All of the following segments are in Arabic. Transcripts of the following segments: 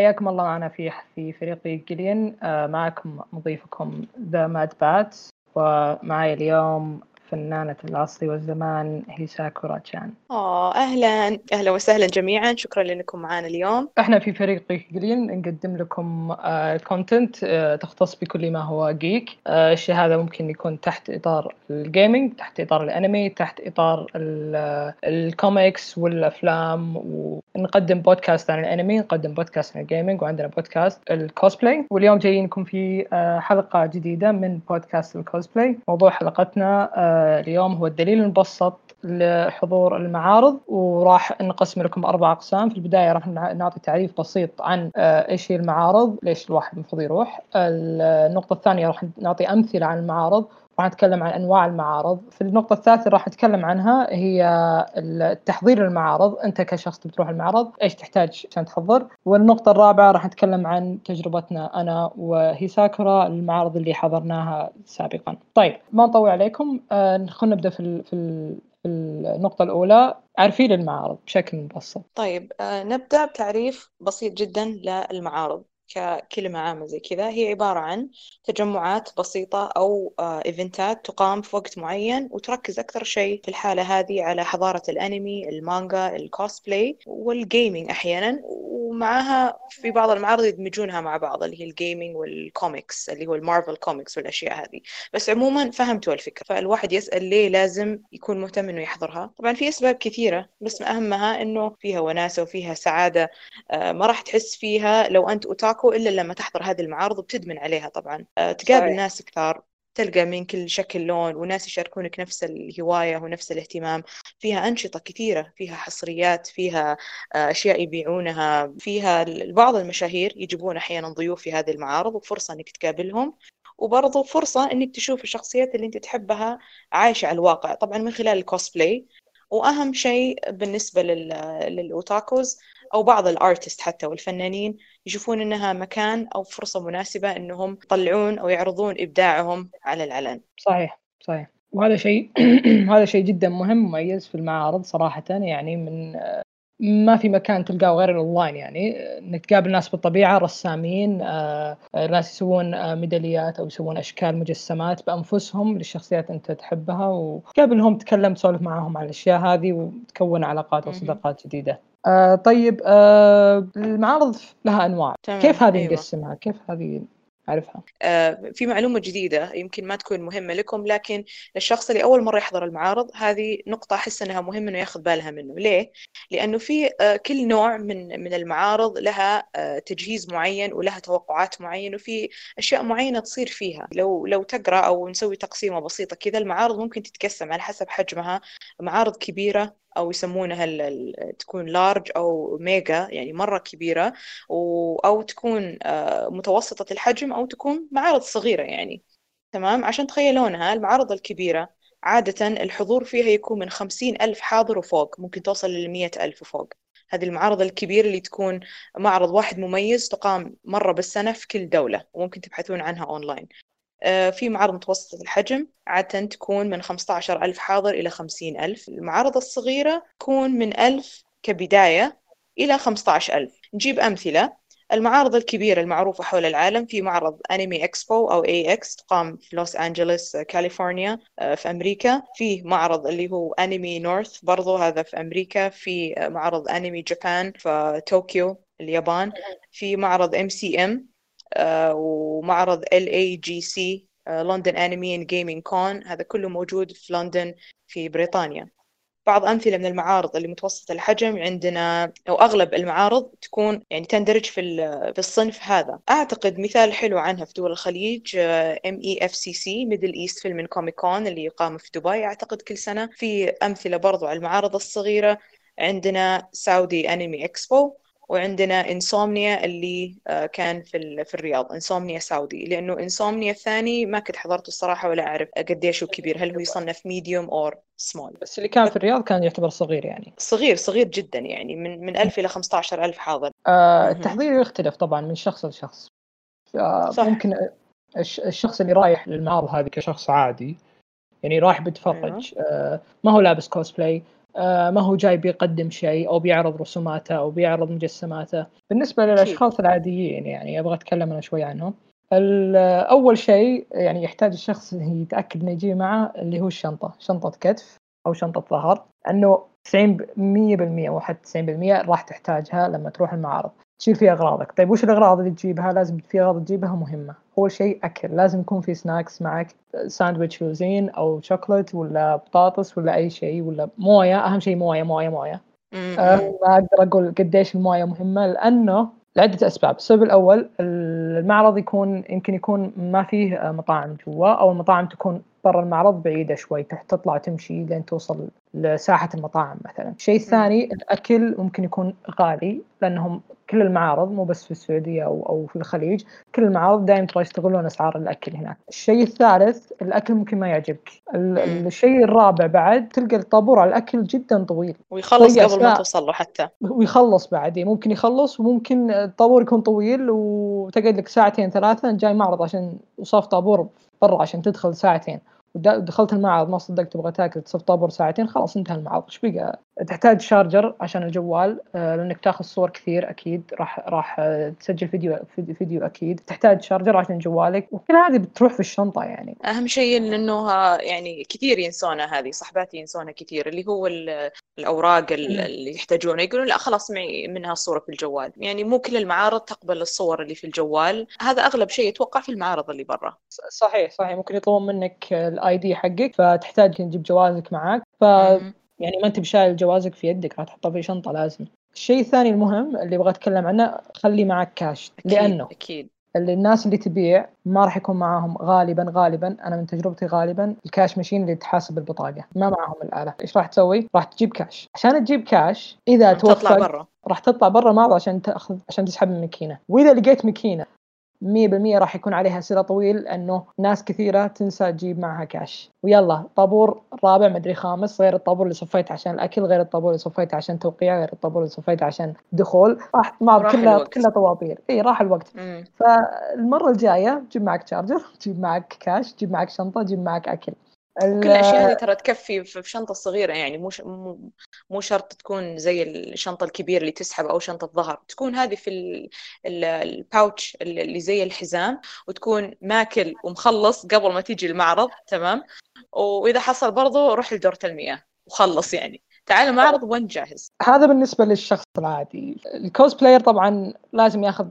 حياكم الله. معنا في في فريق Geek Green آه، معكم مضيفكم The Mad Bat. ومعي اليوم فنانة العصر والزمان هي ساكورا تشان آه أهلا أهلا وسهلا جميعا. شكرا لأنكم معنا اليوم. إحنا في فريق Geek Green نقدم لكم content آه تختص بكل ما هو geek آه الشيء هذا ممكن يكون تحت إطار ال gaming تحت إطار الأنمي تحت إطار الكوميكس والأفلام. ونقدم بودكاست عن الأنمي نقدم بودكاست عن ال gaming وعندنا podcast ال cosplay واليوم جايينكم في آه حلقة جديدة من podcast ال cosplay موضوع حلقتنا آه اليوم هو الدليل المبسط لحضور المعارض وراح نقسم لكم أربع أقسام. في البداية راح نعطي تعريف بسيط عن آه، إيش هي المعارض ليش الواحد المفروض يروح. النقطة الثانية راح نعطي أمثلة عن المعارض راح نتكلم عن أنواع المعارض. في النقطة الثالثة راح نتكلم عنها هي التحضير للمعارض. أنت كشخص بتروح المعرض إيش تحتاج عشان تحضر؟ والنقطة الرابعة راح نتكلم عن تجربتنا أنا وهيساكورا المعارض اللي حضرناها سابقا. طيب ما نطول عليكم. آه خلينا نبدأ في في النقطة الأولى. عارفين المعارض بشكل مبسط. طيب آه نبدأ بتعريف بسيط جدا للمعارض. ككلمة عامة زي كذا. هي عبارة عن تجمعات بسيطة أو event ات تقام في وقت معين وتركز أكثر شيء في الحالة هذه على حضارة الأنمي المانجا ال cosplay وال gaming أحيانا. ومعها في بعض المعارض يدمجونها مع بعض اللي هي ال gaming وال comics اللي هو المارفل كوميكس والأشياء هذه. بس عموما فهمتوا الفكرة. فالواحد يسأل ليه لازم يكون مهتم إنه يحضرها. طبعا في أسباب كثيرة بس أهمها إنه فيها وناسة وفيها سعادة ما راح تحس فيها لو أنت أوتاكو ماكو إلا لما تحضر هذه المعارض وبتدمن عليها طبعا. آه، تقابل صحيح. ناس كثار. تلقى من كل شكل لون وناس يشاركونك نفس الهواية ونفس الاهتمام. فيها أنشطة كثيرة فيها حصريات فيها آه، أشياء يبيعونها. فيها بعض المشاهير يجيبون أحيانا ضيوف في هذه المعارض وفرصة أنك تقابلهم وبرضه فرصة أنك تشوف الشخصيات اللي أنت تحبها عايشة على الواقع. طبعا من خلال الكوسبلاي وأهم شيء بالنسبة لل otakus أو بعض ال artists حتى والفنانين يشوفون إنها مكان أو فرصة مناسبة إنهم يطلعون أو يعرضون إبداعهم على العلن. صحيح صحيح. وهذا شيء هذا شيء جدا مهم مميز في المعارض صراحة يعني من ما في مكان تلقاه غير الاونلاين يعني إنك تقابل ناس بالطبيعة رسامين آه، ناس يسوون آه، ميداليات أو يسوون أشكال مجسمات بأنفسهم للشخصيات أنت تحبها وتقابلهم تتكلم تسولف معاهم عن الأشياء هذه وتكون علاقات وصداقات جديدة. آه طيب آه المعارض لها أنواع تمام. كيف هذه أيوة. نقسمها كيف هذه أعرفها آه في معلومة جديدة يمكن ما تكون مهمة لكم لكن للشخص اللي أول مرة يحضر المعارض هذه نقطة أحس أنها مهم أنه ياخذ بالها منه. ليه؟ لأنه في آه كل نوع من من المعارض لها آه تجهيز معين ولها توقعات معينة وفي أشياء معينة تصير فيها. لو لو تقرأ أو نسوي تقسيمة بسيطة كذا المعارض ممكن تتقسم على حسب حجمها. معارض كبيرة أو يسمونها تكون large أو mega يعني مرة كبيرة أو تكون آه، متوسطة الحجم أو تكون معارض صغيرة يعني. تمام؟ عشان تخيلونها المعارض الكبيرة عادة الحضور فيها يكون من خمسين ألف حاضر وفوق ممكن توصل للمية ألف وفوق. هذه المعارض الكبيرة اللي تكون معرض واحد مميز تقام مرة بالسنة في كل دولة وممكن تبحثون عنها أونلاين في معارض متوسطة الحجم عادة تكون من 15 ألف حاضر إلى 50 ألف. المعارض الصغيرة تكون من ألف كبداية إلى 15 ألف. نجيب أمثلة. المعارض الكبيرة المعروفة حول العالم في معرض Anime Expo أو AX تقام في لوس أنجلوس كاليفورنيا آه، في أمريكا. في معرض اللي هو Anime North برضو هذا في أمريكا. في معرض Anime Japan في طوكيو اليابان. في معرض MCM آه، ومعرض LAGC London Anime and Gaming Con هذا كله موجود في لندن في بريطانيا. بعض أمثلة من المعارض اللي متوسطة الحجم عندنا أو أغلب المعارض تكون يعني تندرج في في الصنف هذا. أعتقد مثال حلو عنها في دول الخليج ام اي اف سي سي ميدل ايست فيلم كوميك كون اللي يقام في دبي. أعتقد كل سنة في أمثلة برضو على المعارض الصغيرة عندنا Saudi Anime Expo وعندنا Insomnia اللي آه، كان في في الرياض Insomnia سعودي لأنه Insomnia الثاني ما كنت حضرته الصراحة ولا أعرف قديش هو كبير هل هو يصنف medium or small بس اللي كان في الرياض كان يعتبر صغير يعني. صغير صغير جدا يعني من من 1000 إلى 15000 حاضر. آه التحضير يختلف طبعا من شخص لشخص. آه صح. ممكن الشخص اللي رايح للمعارض هذه كشخص عادي يعني رايح بيتفرج أيوه. آه ما هو لابس كوسبلاي ما هو جاي بيقدم شيء أو بيعرض رسوماته أو بيعرض مجسماته. بالنسبة للأشخاص العاديين يعني أبغى أتكلم أنا شوي عنهم. أول شيء يعني يحتاج الشخص يتأكد إنه يجي معه اللي هو الشنطة شنطة كتف أو شنطة ظهر انه 90 100% أو حتى 90% راح تحتاجها لما تروح المعارض تشيل فيها أغراضك. طيب وش الأغراض اللي تجيبها؟ لازم في أغراض تجيبها مهمة. أول شيء أكل. لازم يكون في snacks معك ساندويتش فوزين أو شوكولات ولا بطاطس ولا أي شيء ولا موية. أهم شيء موية موية موية. أه ما أقدر أقول قديش الموية مهمة لأنه لعدة أسباب، السبب الأول المعرض يكون يمكن يكون ما فيه مطاعم جوا أو المطاعم تكون برا المعرض بعيدة شوي تطلع تمشي لين توصل لساحة المطاعم مثلا. الشيء الثاني الأكل ممكن يكون غالي لأنهم كل المعارض مو بس في السعودية أو, أو في الخليج كل المعارض دائما ترى يستغلون أسعار الأكل هناك. الشيء الثالث الأكل ممكن ما يعجبك. الشيء الرابع بعد تلقى الطابور على الأكل جدا طويل. ويخلص قبل ما توصل له حتى. ويخلص بعد ممكن يخلص وممكن الطابور يكون طويل وتقعد لك ساعتين ثلاثة جاي معرض عشان وصاف طابور برا عشان تدخل ساعتين. ودخلت المعرض ما صدقت تبغى تاكل تصف طابور ساعتين خلاص انتهى المعرض. إيش بقى؟ تحتاج شارجر عشان الجوال آه، لأنك تاخذ صور كثير أكيد راح راح آه، تسجل فيديو فيديو أكيد. تحتاج شارجر عشان جوالك. وكل هذه بتروح في الشنطة يعني. أهم شيء إنه يعني كثير ينسونها هذه صحباتي ينسونها كثير اللي هو الأوراق اللي يحتاجونها يقولون لا خلاص معي منها الصورة في الجوال. يعني مو كل المعارض تقبل الصور اللي في الجوال. هذا أغلب شيء يتوقع في المعارض اللي برا. صحيح صحيح. ممكن يطلبون منك الاي دي حقك فتحتاج تجيب جوازك معك ف يعني ما أنت بشايل جوازك في يدك راح تحطه في شنطة لازم. الشيء الثاني المهم اللي أبغى أتكلم عنه خلي معك كاش أكيد لأنه أكيد. اللي الناس اللي تبيع ما راح يكون معاهم غالبا غالبا أنا من تجربتي غالبا ال cash machine اللي تحاسب البطاقة. ما معاهم الآلة. إيش راح تسوي؟ راح تجيب كاش عشان تجيب كاش إذا توفق تطلع برا. راح تطلع برا المعرض عشان تأخذ عشان تسحب من ماكينة. وإذا لقيت ماكينة 100% راح يكون عليها سرا طويل لأنه ناس كثيرة تنسى تجيب معها كاش ويلا طابور رابع مدري خامس غير الطابور اللي صفيته عشان الأكل غير الطابور اللي صفيته عشان توقيع غير الطابور اللي صفيته عشان دخول. راح ما كلها كلها طوابير. إي راح الوقت. مم. فالمرة الجاية جيب معك charger جيب معك كاش جيب معك شنطة جيب معك كل الأشياء هذه ترى تكفي في شنطة صغيرة يعني مو مو شرط تكون زي الشنطة الكبيرة اللي تسحب أو شنطة ظهر تكون هذه في ال pouch اللي زي الحزام وتكون ماكل ومخلص قبل ما تيجي المعرض تمام؟ وإذا حصل برضه روح لدورة المياه وخلص يعني. تعال المعرض وانت جاهز؟ هذا بالنسبة للشخص العادي. ال cosplayer طبعا لازم ياخذ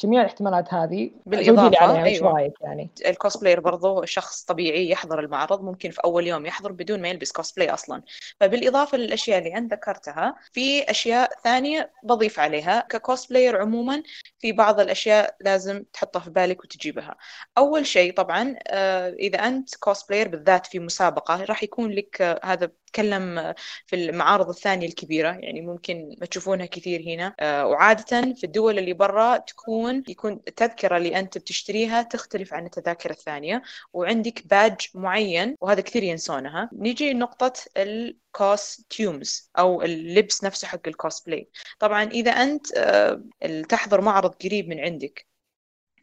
جميع الاحتمالات هذه بالإضافة أيوه. رايك يعني. ال cosplayer برضو شخص طبيعي يحضر المعرض ممكن في أول يوم يحضر بدون ما يلبس كوسبلاي أصلا. فبالإضافة للأشياء اللي انت ذكرتها في أشياء ثانية بضيف عليها. ك cosplayer عموما في بعض الأشياء لازم تحطها في بالك وتجيبها. أول شيء طبعا آه، إذا أنت cosplayer بالذات في مسابقة راح يكون لك آه، هذا نتكلم في المعارض الثانية الكبيرة يعني ممكن ما تشوفونها كثير هنا. آه، وعادة في الدول اللي برا تكون يكون التذكرة اللي أنت بتشتريها تختلف عن التذاكر الثانية وعندك باج معين وهذا كثير ينسونها. نيجي لنقطة ال costumes أو اللبس نفسه حق الكوسبلاي طبعا إذا أنت آه، تحضر معرض قريب من عندك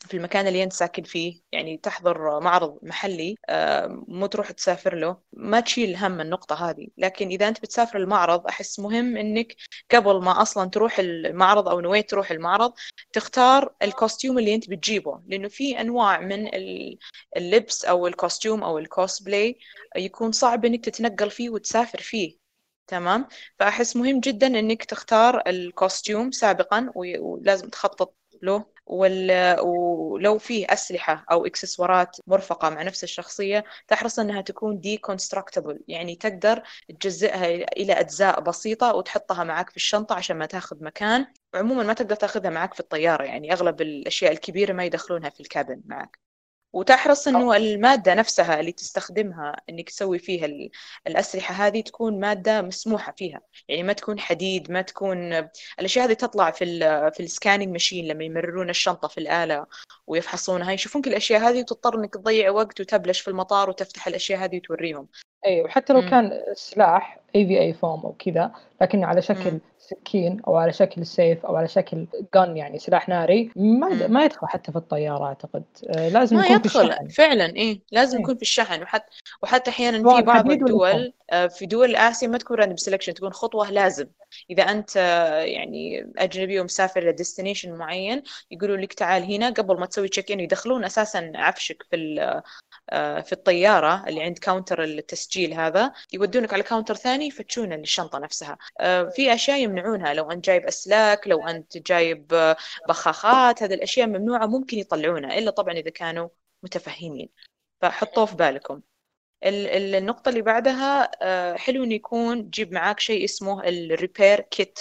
في المكان اللي أنت ساكن فيه يعني تحضر معرض محلي مو تروح تسافر له. ما تشيل هم النقطة هذه. لكن إذا أنت بتسافر المعرض أحس مهم إنك قبل ما أصلا تروح المعرض أو نويت تروح المعرض تختار ال costume اللي أنت بتجيبه. لأنه في أنواع من اللبس أو ال costume أو الكوسبلاي يكون صعب إنك تتنقل فيه وتسافر فيه. تمام؟ فأحس مهم جدا إنك تختار ال costume سابقا ولازم تخطط له. ولو فيه أسلحة أو إكسسوارات مرفقة مع نفس الشخصية تحرص أنها تكون deconstructable يعني تقدر تجزئها إلى أجزاء بسيطة وتحطها معك في الشنطة عشان ما تاخذ مكان. وعموما ما تقدر تاخذها معك في الطيارة يعني أغلب الأشياء الكبيرة ما يدخلونها في ال cabin معك. وتحرص إنه المادة نفسها اللي تستخدمها إنك تسوي فيها الأسلحة هذه تكون مادة مسموحة فيها. يعني ما تكون حديد ما تكون الأشياء هذه تطلع في ال في ال scanning machine لما يمررون الشنطة في الآلة ويفحصونها. يشوفون كل الأشياء هذه وتضطر إنك تضيع وقت وتبلش في المطار وتفتح الأشياء هذه وتوريهم. اي وحتى لو. كان سلاح اي في اي form أو كذا لكن على شكل. سكين أو على شكل سيف أو على شكل gun يعني سلاح ناري ما. ما يدخل حتى في الطيارة أعتقد آه، لازم ما يكون في يدخل الشحن فعلا إيه لازم إيه. يكون في الشحن وحتى وحتى أحيانا سواء في بعض فوم. الدول آه، في دول آسيا ما تكون راندوم سelection تكون خطوة لازم إذا أنت آه، يعني أجنبي ومسافر ل destination معين يقولوا لك تعال هنا قبل ما تسوي check in يدخلون أساسا عفشك في في الطيارة اللي عند counter التسجيل هذا يودونك على counter ثاني يفتشون الشنطة نفسها. آه، في أشياء يمنعونها لو أنت جايب أسلاك لو أنت جايب آه، بخاخات هذه الأشياء ممنوعة ممكن يطلعونها إلا طبعا إذا كانوا متفهمين. فحطوه في بالكم. ال- ال- النقطة اللي بعدها آه، حلو إنه يكون تجيب معاك شيء اسمه ال repair kit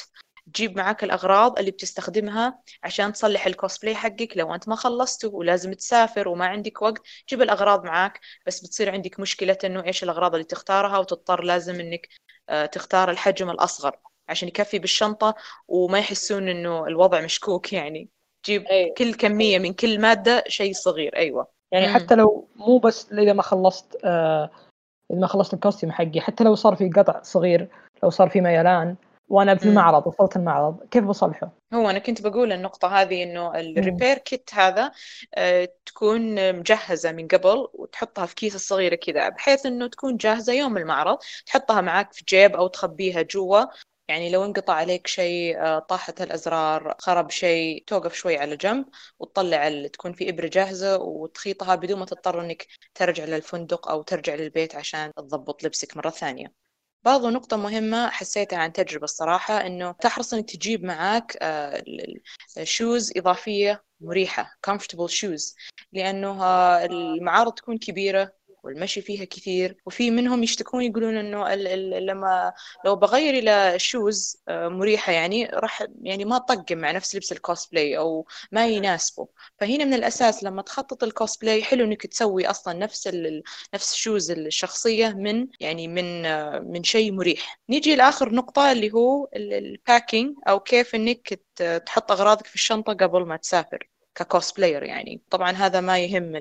تجيب معاك الأغراض اللي بتستخدمها عشان تصلح الكوسبلاي حقك. لو أنت ما خلصته ولازم تسافر وما عندك وقت جيب الأغراض معاك. بس بتصير عندك مشكلة إنه إيش الأغراض اللي تختارها وتضطر لازم إنك آه، تختار الحجم الأصغر عشان يكفي بالشنطة وما يحسون إنه الوضع مشكوك. يعني جيب اي كل كمية من كل مادة شيء صغير. أيوة. يعني مم. حتى لو مو بس إذا ما خلصت آه إذا ما خلصت ال costume حقي حتى لو صار في قطع صغير لو صار في ميلان وأنا في. المعرض وصلت المعرض كيف بصلحه؟ هو أنا كنت بقول النقطة هذه إنه ال repair kit هذا آه، تكون مجهزة من قبل وتحطها في كيس الصغيرة كذا بحيث إنه تكون جاهزة يوم المعرض تحطها معاك في جيب أو تخبيها جوا يعني لو انقطع عليك شيء آه، طاحت الأزرار خرب شيء توقف شوي على جنب وتطلع تكون في إبرة جاهزة وتخيطها بدون ما تضطر إنك ترجع للفندق أو ترجع للبيت عشان تضبط لبسك مرة ثانية برضو نقطة مهمة حسيتها عن تجربة الصراحة إنه تحرص إنك تجيب معاك شوز إضافية مريحة comfortable shoes لأنه آه، المعارض تكون كبيرة والمشي فيها كثير وفي منهم يشتكون يقولون ال- لما لو بغير إلى shoes مريحة يعني راح يعني ما طقم مع نفس لبس الكوسبلاي أو ما يناسبه. فهنا من الأساس لما تخطط الكوسبلاي حلو إنك تسوي أصلا نفس ال نفس ال shoes الشخصية من يعني من آه، من شيء مريح. نيجي لآخر نقطة اللي هو ال packing أو كيف إنك ت- تحط أغراضك في الشنطة قبل ما تسافر. ك cosplayer يعني. طبعا هذا ما يهم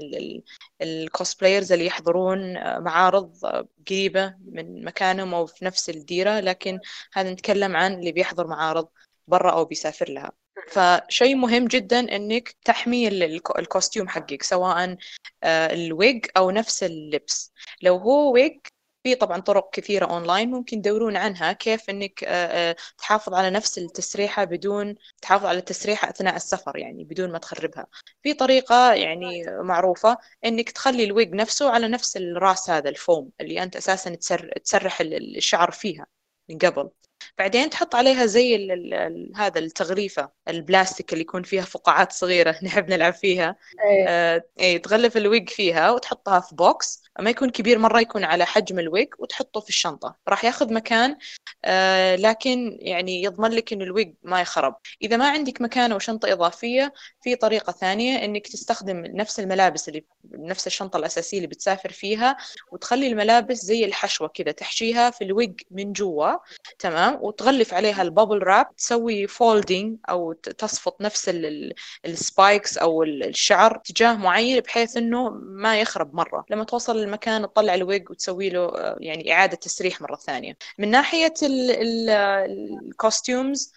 ال cosplayers اللي يحضرون معارض قريبة من مكانهم أو في نفس الديرة لكن هذا نتكلم عن اللي بيحضر معارض برا أو بيسافر لها. فشيء مهم جدا إنك تحمي ال- ال cos- ال costume حقك سواء آه، الويج أو نفس اللبس. لو هو ويج في طبعا طرق كثيرة أونلاين ممكن تدورون عنها كيف إنك آه، آه، تحافظ على نفس التسريحة بدون تحافظ على التسريحة أثناء السفر يعني بدون ما تخربها. في طريقة يعني معروفة إنك تخلي الويج نفسه على نفس الراس هذا الفوم اللي أنت أساسا تسر تسرح ال- الشعر فيها من قبل. بعدين تحط عليها زي ال ال ال هذا التغليفة البلاستيك اللي يكون فيها فقاعات صغيرة نحب نلعب فيها. اي آه، إيه تغلف الويج فيها وتحطها في box ما يكون كبير مرة يكون على حجم الويج وتحطه في الشنطة. راح ياخذ مكان آه، لكن يعني يضمن لك إن الويج ما يخرب. إذا ما عندك مكان أو شنطة إضافية في طريقة ثانية إنك تستخدم نفس الملابس اللي نفس الشنطة الأساسية اللي بتسافر فيها وتخلي الملابس زي الحشوة كذا تحشيها في الويج من جوا تمام؟ وتغلف عليها ال bubble wrap تسوي folding ت- تصفط نفس ال spikes ال- الشعر اتجاه معين بحيث إنه ما يخرب مرة. لما توصل للمكان تطلع الويج وتسوي له آه، يعني إعادة تسريح مرة ثانية. من ناحية ال costumes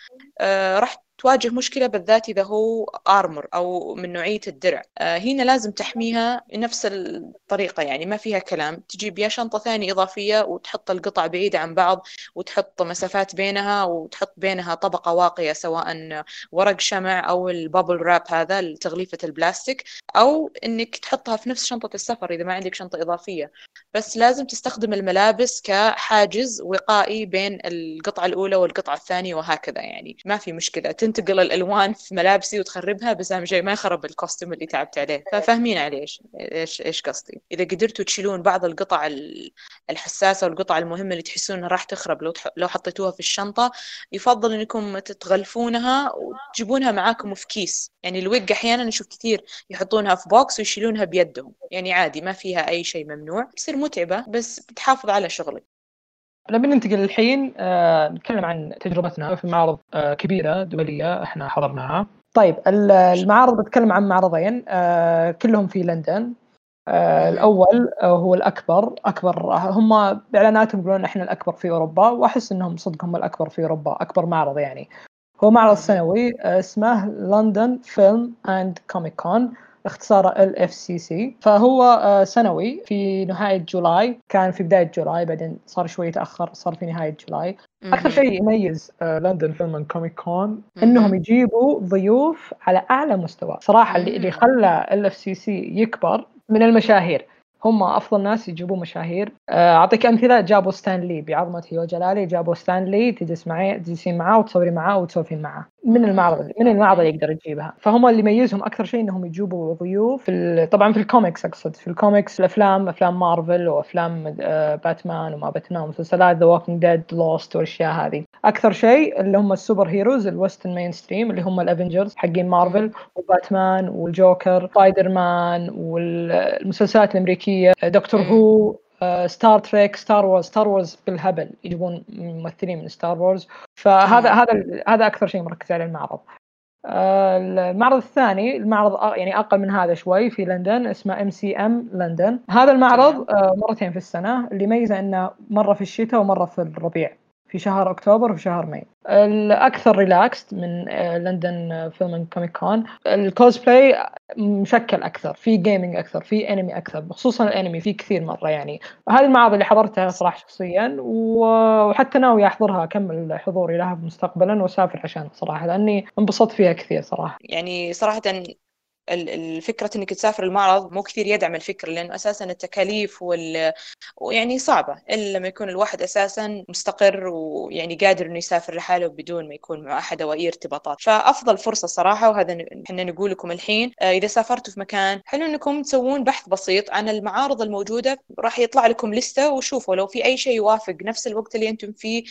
راح تواجه مشكلة بالذات إذا هو armor أو من نوعية الدرع. آه، هنا لازم تحميها بنفس الطريقة يعني ما فيها كلام. تجيب يا شنطة ثانية إضافية وتحط القطع بعيدة عن بعض وتحط مسافات بينها وتحط بينها طبقة واقية سواء ورق شمع أو ال bubble wrap هذا تغليفة البلاستيك أو إنك تحطها في نفس شنطة السفر إذا ما عندك شنطة إضافية. بس لازم تستخدم الملابس كحاجز وقائي بين القطعة الأولى والقطعة الثانية وهكذا يعني ما في مشكلة. تنتقل الألوان في ملابسي وتخربها بس أهم شيء ما يخرب ال costume اللي تعبت عليه. ففاهمين عليه إيش إيش قصدي. إذا قدرتوا تشيلون بعض القطع ال- الحساسة والقطع المهمة اللي تحسون إنها راح تخرب لو. لو حطيتوها في الشنطة يفضل إنكم تتغلفونها وتجيبونها معاكم في كيس. يعني الويج أحيانا نشوف كثير يحطونها في بوكس ويشيلونها بيدهم. يعني عادي ما فيها أي شيء ممنوع. تصير متعبة بس بتحافظ على شغلك. نبي ننتقل الحين آه نتكلم عن تجربتنا في معارض آه كبيرة دولية إحنا حضرناها. طيب ال- المعارض بتكلم عن معرضين آه كلهم في لندن. آه الأول آه هو الأكبر. أكبر هم بإعلاناتهم يقولون إحنا الأكبر في أوروبا وأحس إنهم صدق هم الأكبر في أوروبا. أكبر معرض يعني. هو معرض سنوي آه اسمه London Film and Comic Con اختصاره LFCC فهو آه، سنوي في نهاية July. كان في بداية July بعدين صار شوي تاخر صار في نهاية July. أكثر شيء يميز London Film Comic Con إنهم يجيبوا ضيوف على أعلى مستوى. صراحة اللي اللي خلى LFCC يكبر من المشاهير. هم أفضل ناس يجيبوا مشاهير. آه، أعطيك أمثلة. جابوا ستان لي بعظمته وجلاله جابوا ستان لي تجلس معاه تجلسين معاه وتصورين معاه وتسولفين معاه. من المعرض من المعرض اللي يقدر يجيبها. فهم اللي يميزهم أكثر شيء إنهم يجيبوا ضيوف في طبعا في الكوميكس أقصد. في الكوميكس الأفلام أفلام مارفل وأفلام آه، باتمان وما باتمان مسلسلات The Walking Dead Lost والأشياء هذه. أكثر شيء اللي هم ال superheroes ال western mainstream اللي هم ال Avengers حقين مارفل وباتمان والجوكر سبايدر مان والمسلسلات الأمريكية Doctor Who Star Trek Star Wars Star Wars بالهبل يجيبون ممثلين من Star Wars. فهذا هذا هذا أكثر شيء مركز عليه المعرض. آه، المعرض الثاني المعرض يعني أقل من هذا شوي في لندن اسمه MCM London. هذا المعرض آه، مرتين في السنة اللي يميزه إنه مرة في الشتاء ومرة في الربيع. في شهر أكتوبر وفي شهر May. الأكثر relaxed من London Film Comic Con ال cosplay مشكل أكثر في gaming أكثر في انمي أكثر خصوصا الانمي في كثير مرة يعني. هذه المعارض اللي حضرتها صراحة شخصيا وحتى ناوي أحضرها أكمل حضوري لها مستقبلا وأسافر عشان صراحة لأني انبسطت فيها كثير صراحة. يعني صراحة الفكرة إنك تسافر المعرض مو كثير يدعم الفكرة لأنه أساسا التكاليف وال ويعني صعبة إلا لما يكون الواحد أساسا مستقر ويعني قادر إنه يسافر لحاله بدون ما يكون مع أحد أو أي ارتباطات. فأفضل فرصة صراحة وهذا إحنا نقول لكم الحين آه، إذا سافرتوا في مكان حلو إنكم تسوون بحث بسيط عن المعارض الموجودة راح يطلع لكم لستة وشوفوا لو في أي شيء يوافق نفس الوقت اللي أنتم فيه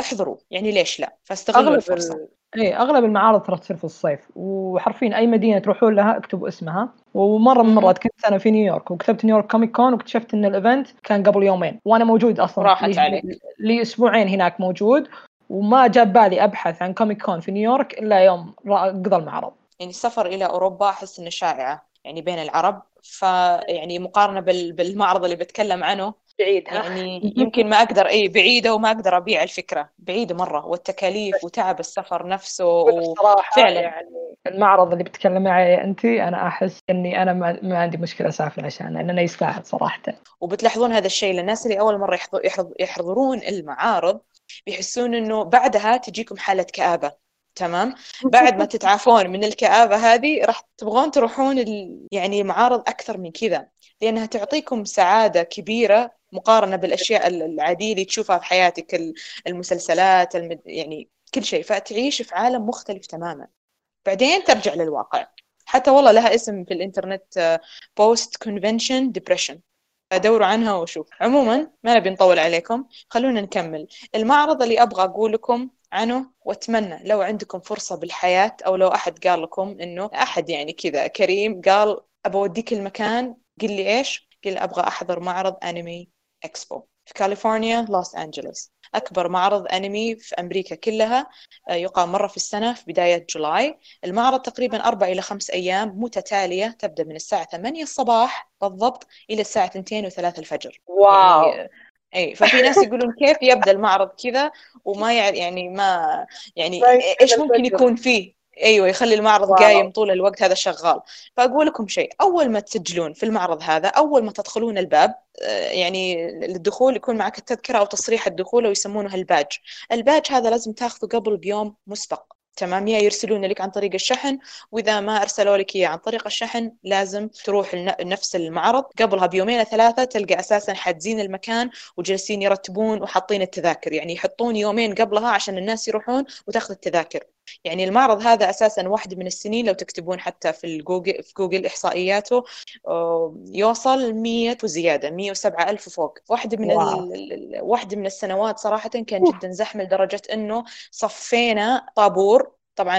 احضروا يعني ليش لا؟ فاستغلوا الفرصة. اي أغلب المعارض ترى تصير في الصيف وحرفيا أي مدينة تروحون لها اكتبوا اسمها. ومرة من المرات كنت أنا في نيويورك وكتبت New York Comic Con واكتشفت إن ال event كان قبل يومين وأنا موجود أصلا. راحت عليك. لي أسبوعين هناك موجود وما جاب بالي أبحث عن Comic Con في نيويورك إلا يوم قضى المعرض. يعني السفر إلى أوروبا أحس إنه شائعة يعني بين العرب فيعني مقارنة بالمعرض اللي بتكلم عنه بعيد يعني يمكن ما أقدر اي بعيدة وما أقدر أبيع الفكرة. بعيدة مرة والتكاليف وتعب السفر نفسه وفعلا يعني المعرض اللي بتتكلمي عليه أنت أنا أحس إني أنا ما, عندي مشكلة أسافر عشان لأنه يستاهل صراحة. وبتلاحظون هذا الشيء للناس اللي أول مرة يحضرون المعارض بيحسون إنه بعدها تجيكم حالة كآبة. تمام؟ بعد ما تتعافون من الكآبة هذه راح تبغون تروحون. يعني معارض أكثر من كذا لأنها تعطيكم سعادة كبيرة مقارنة بالأشياء العادية اللي تشوفها في حياتك المسلسلات المد... يعني كل شيء فتعيش في عالم مختلف تماما. بعدين ترجع للواقع. حتى والله لها اسم في الإنترنت post convention depression دوروا عنها وشوف. عموما ما نبي نطول عليكم خلونا نكمل. المعرض اللي أبغى أقول لكم عنه وأتمنى لو عندكم فرصة بالحياة أو لو أحد قال لكم إنه أحد يعني كذا كريم قال ابى أوديك المكان قل لي إيش؟ قل أبغى أحضر معرض anime. Expo في كاليفورنيا لوس أنجلوس. أكبر معرض أنمي في أمريكا كلها آه، يقام مرة في السنة في بداية July. المعرض تقريبا أربع إلى خمس أيام متتالية تبدأ من الساعة 8 الصباح بالضبط إلى الساعة 2 و3 الفجر. wow. يعني اي ففي ناس يقولون كيف يبدأ المعرض كذا وما يعني ما يعني إيش ممكن يكون فيه؟ أيوه يخلي المعرض قايم طول الوقت هذا شغال. فأقول لكم شيء أول ما تسجلون في المعرض هذا أول ما تدخلون الباب آه، يعني للدخول يكون معك التذكرة أو تصريح الدخول ويسمونه الباج الباج هذا لازم تاخذه قبل بيوم مسبق تمام؟ يا يرسلون لك عن طريق الشحن وإذا ما أرسلوا لك إياه عن طريق الشحن لازم تروح لنفس المعرض. قبلها بيومين ثلاثة تلقى أساسا حاجزين المكان وجالسين يرتبون وحاطين التذاكر. يعني يحطون يومين قبلها عشان الناس يروحون وتاخذ التذاكر. يعني المعرض هذا أساسا واحدة من السنين لو تكتبون حتى في الجوجل في جوجل إحصائياته يوصل 100 وزيادة 107 ألف فوق واحدة من ال... واحدة من السنوات صراحة كان جدا زحمه لدرجة إنه صفينا طابور. طبعا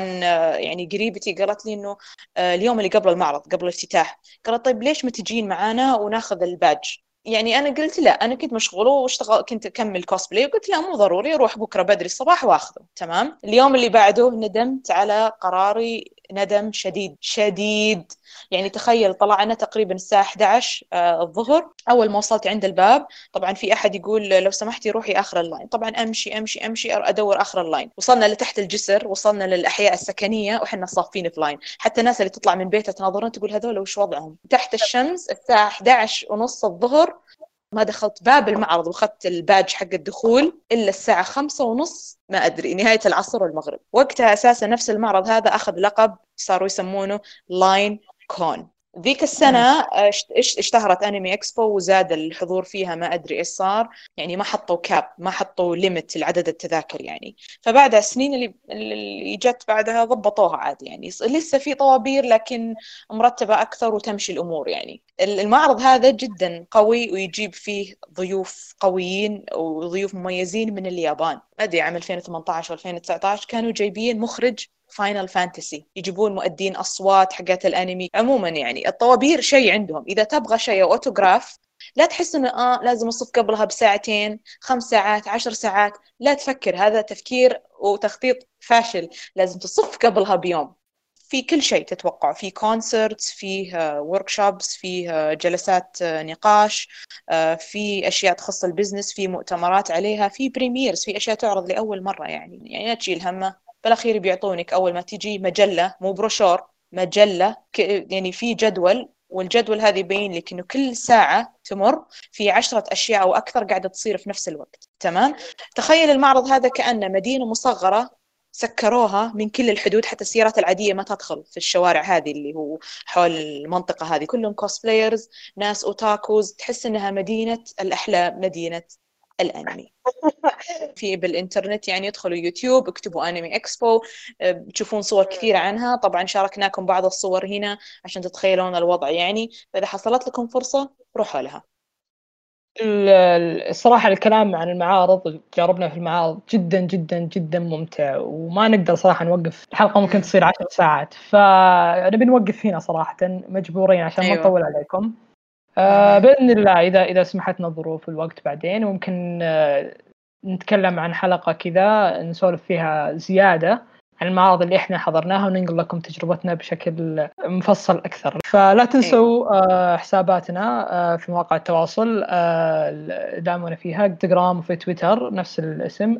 يعني قريبتي قالت لي إنه آه، اليوم اللي قبل المعرض قبل الافتتاح. قالت طيب ليش ما تجين معانا وناخذ الباج يعني أنا قلت لا أنا كنت مشغولة واشتغل كنت أكمل كوسبلاي وقلت لا مو ضروري أروح بكرة بدري الصباح وأخذه تمام؟ اليوم اللي بعده ندمت على قراري ندم شديد شديد. يعني تخيل طلعنا تقريبا الساعة 11 آه، الظهر أول ما وصلت عند الباب. طبعا في أحد يقول لو سمحتي روحي آخر ال line. طبعا أمشي أمشي أمشي أدور آخر ال line. وصلنا لتحت الجسر وصلنا للأحياء السكنية وإحنا صافين في line. حتى الناس اللي تطلع من بيتها تناظرون تقول هذول وش وضعهم؟ تحت الشمس الساعة 11 ونص الظهر ما دخلت باب المعرض وأخذت الباج حق الدخول إلا الساعة خمسة ونص ما أدري نهاية العصر والمغرب. وقتها أساسا نفس المعرض هذا أخذ لقب صاروا يسمونه Line Con ذيك السنة اشتهرت Anime Expo وزاد الحضور فيها ما أدري إيش صار. يعني ما حطوا cap ما حطوا limit لعدد التذاكر يعني. فبعدها السنين اللي اللي جت بعدها ضبطوها عادي يعني. لسه في طوابير لكن مرتبة أكثر وتمشي الأمور يعني. المعرض هذا جدا قوي ويجيب فيه ضيوف قويين وضيوف مميزين من اليابان. ما أدري عام 2018 و 2019 كانوا جايبين مخرج Final Fantasy يجيبون مؤدين أصوات حقات الأنمي. عموما يعني الطوابير شيء عندهم. إذا تبغى شيء أوتوغراف لا تحس إنه آه لازم أصف قبلها بساعتين خمس ساعات عشر ساعات. لا تفكر هذا تفكير وتخطيط فاشل. لازم تصف قبلها بيوم. في كل شيء تتوقع. في concerts فيه workshops فيه جلسات آه، نقاش آه، في أشياء تخص ال business في مؤتمرات عليها في premieres في أشياء تعرض لأول مرة يعني. يعني لا تشيل همه. بالاخير بيعطونك أول ما تجي مجلة مو بروشور مجلة يعني في جدول والجدول هذا يبين لك إنه كل ساعة تمر في عشرة أشياء أو أكثر قاعدة تصير في نفس الوقت تمام؟ تخيل المعرض هذا كأنه مدينة مصغرة سكروها من كل الحدود حتى السيارات العادية ما تدخل في الشوارع هذه اللي هو حول المنطقة هذه. كلهم cosplayers ناس otakus تحس إنها مدينة الأحلام مدينة الانمي. في بالانترنت يعني ادخلوا يوتيوب اكتبوا انمي اكسبو تشوفون صور كثيرة عنها. طبعا شاركناكم بعض الصور هنا عشان تتخيلون الوضع يعني. فإذا حصلت لكم فرصة روحوا لها. الصراحة الكلام عن المعارض جربنا في المعارض جدا جدا جدا ممتع. وما نقدر صراحة نوقف. الحلقة ممكن تصير عشر ساعات. فنبي نوقف هنا صراحة مجبورين عشان أيوة. ما نطول عليكم. آه بإذن الله إذا إذا سمحتنا الظروف والوقت بعدين ممكن آه نتكلم عن حلقة كذا نسولف فيها زيادة. المعارض اللي إحنا حضرناها وننقل لكم تجربتنا بشكل مفصل أكثر. فلا تنسوا إيه. آه، حساباتنا آه، في مواقع التواصل آه، دعمونا فيها انستغرام وفي تويتر نفس الاسم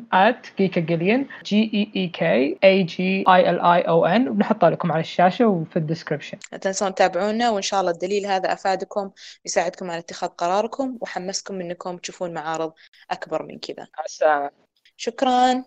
@geekagillion G E E K A G I L I O N وبنحطها لكم على الشاشة وفي ال description لا تنسون تتابعونا وإن شاء الله الدليل هذا أفادكم يساعدكم على اتخاذ قراركم وحمسكم إنكم تشوفون معارض أكبر من كذا. السلامة. شكرا.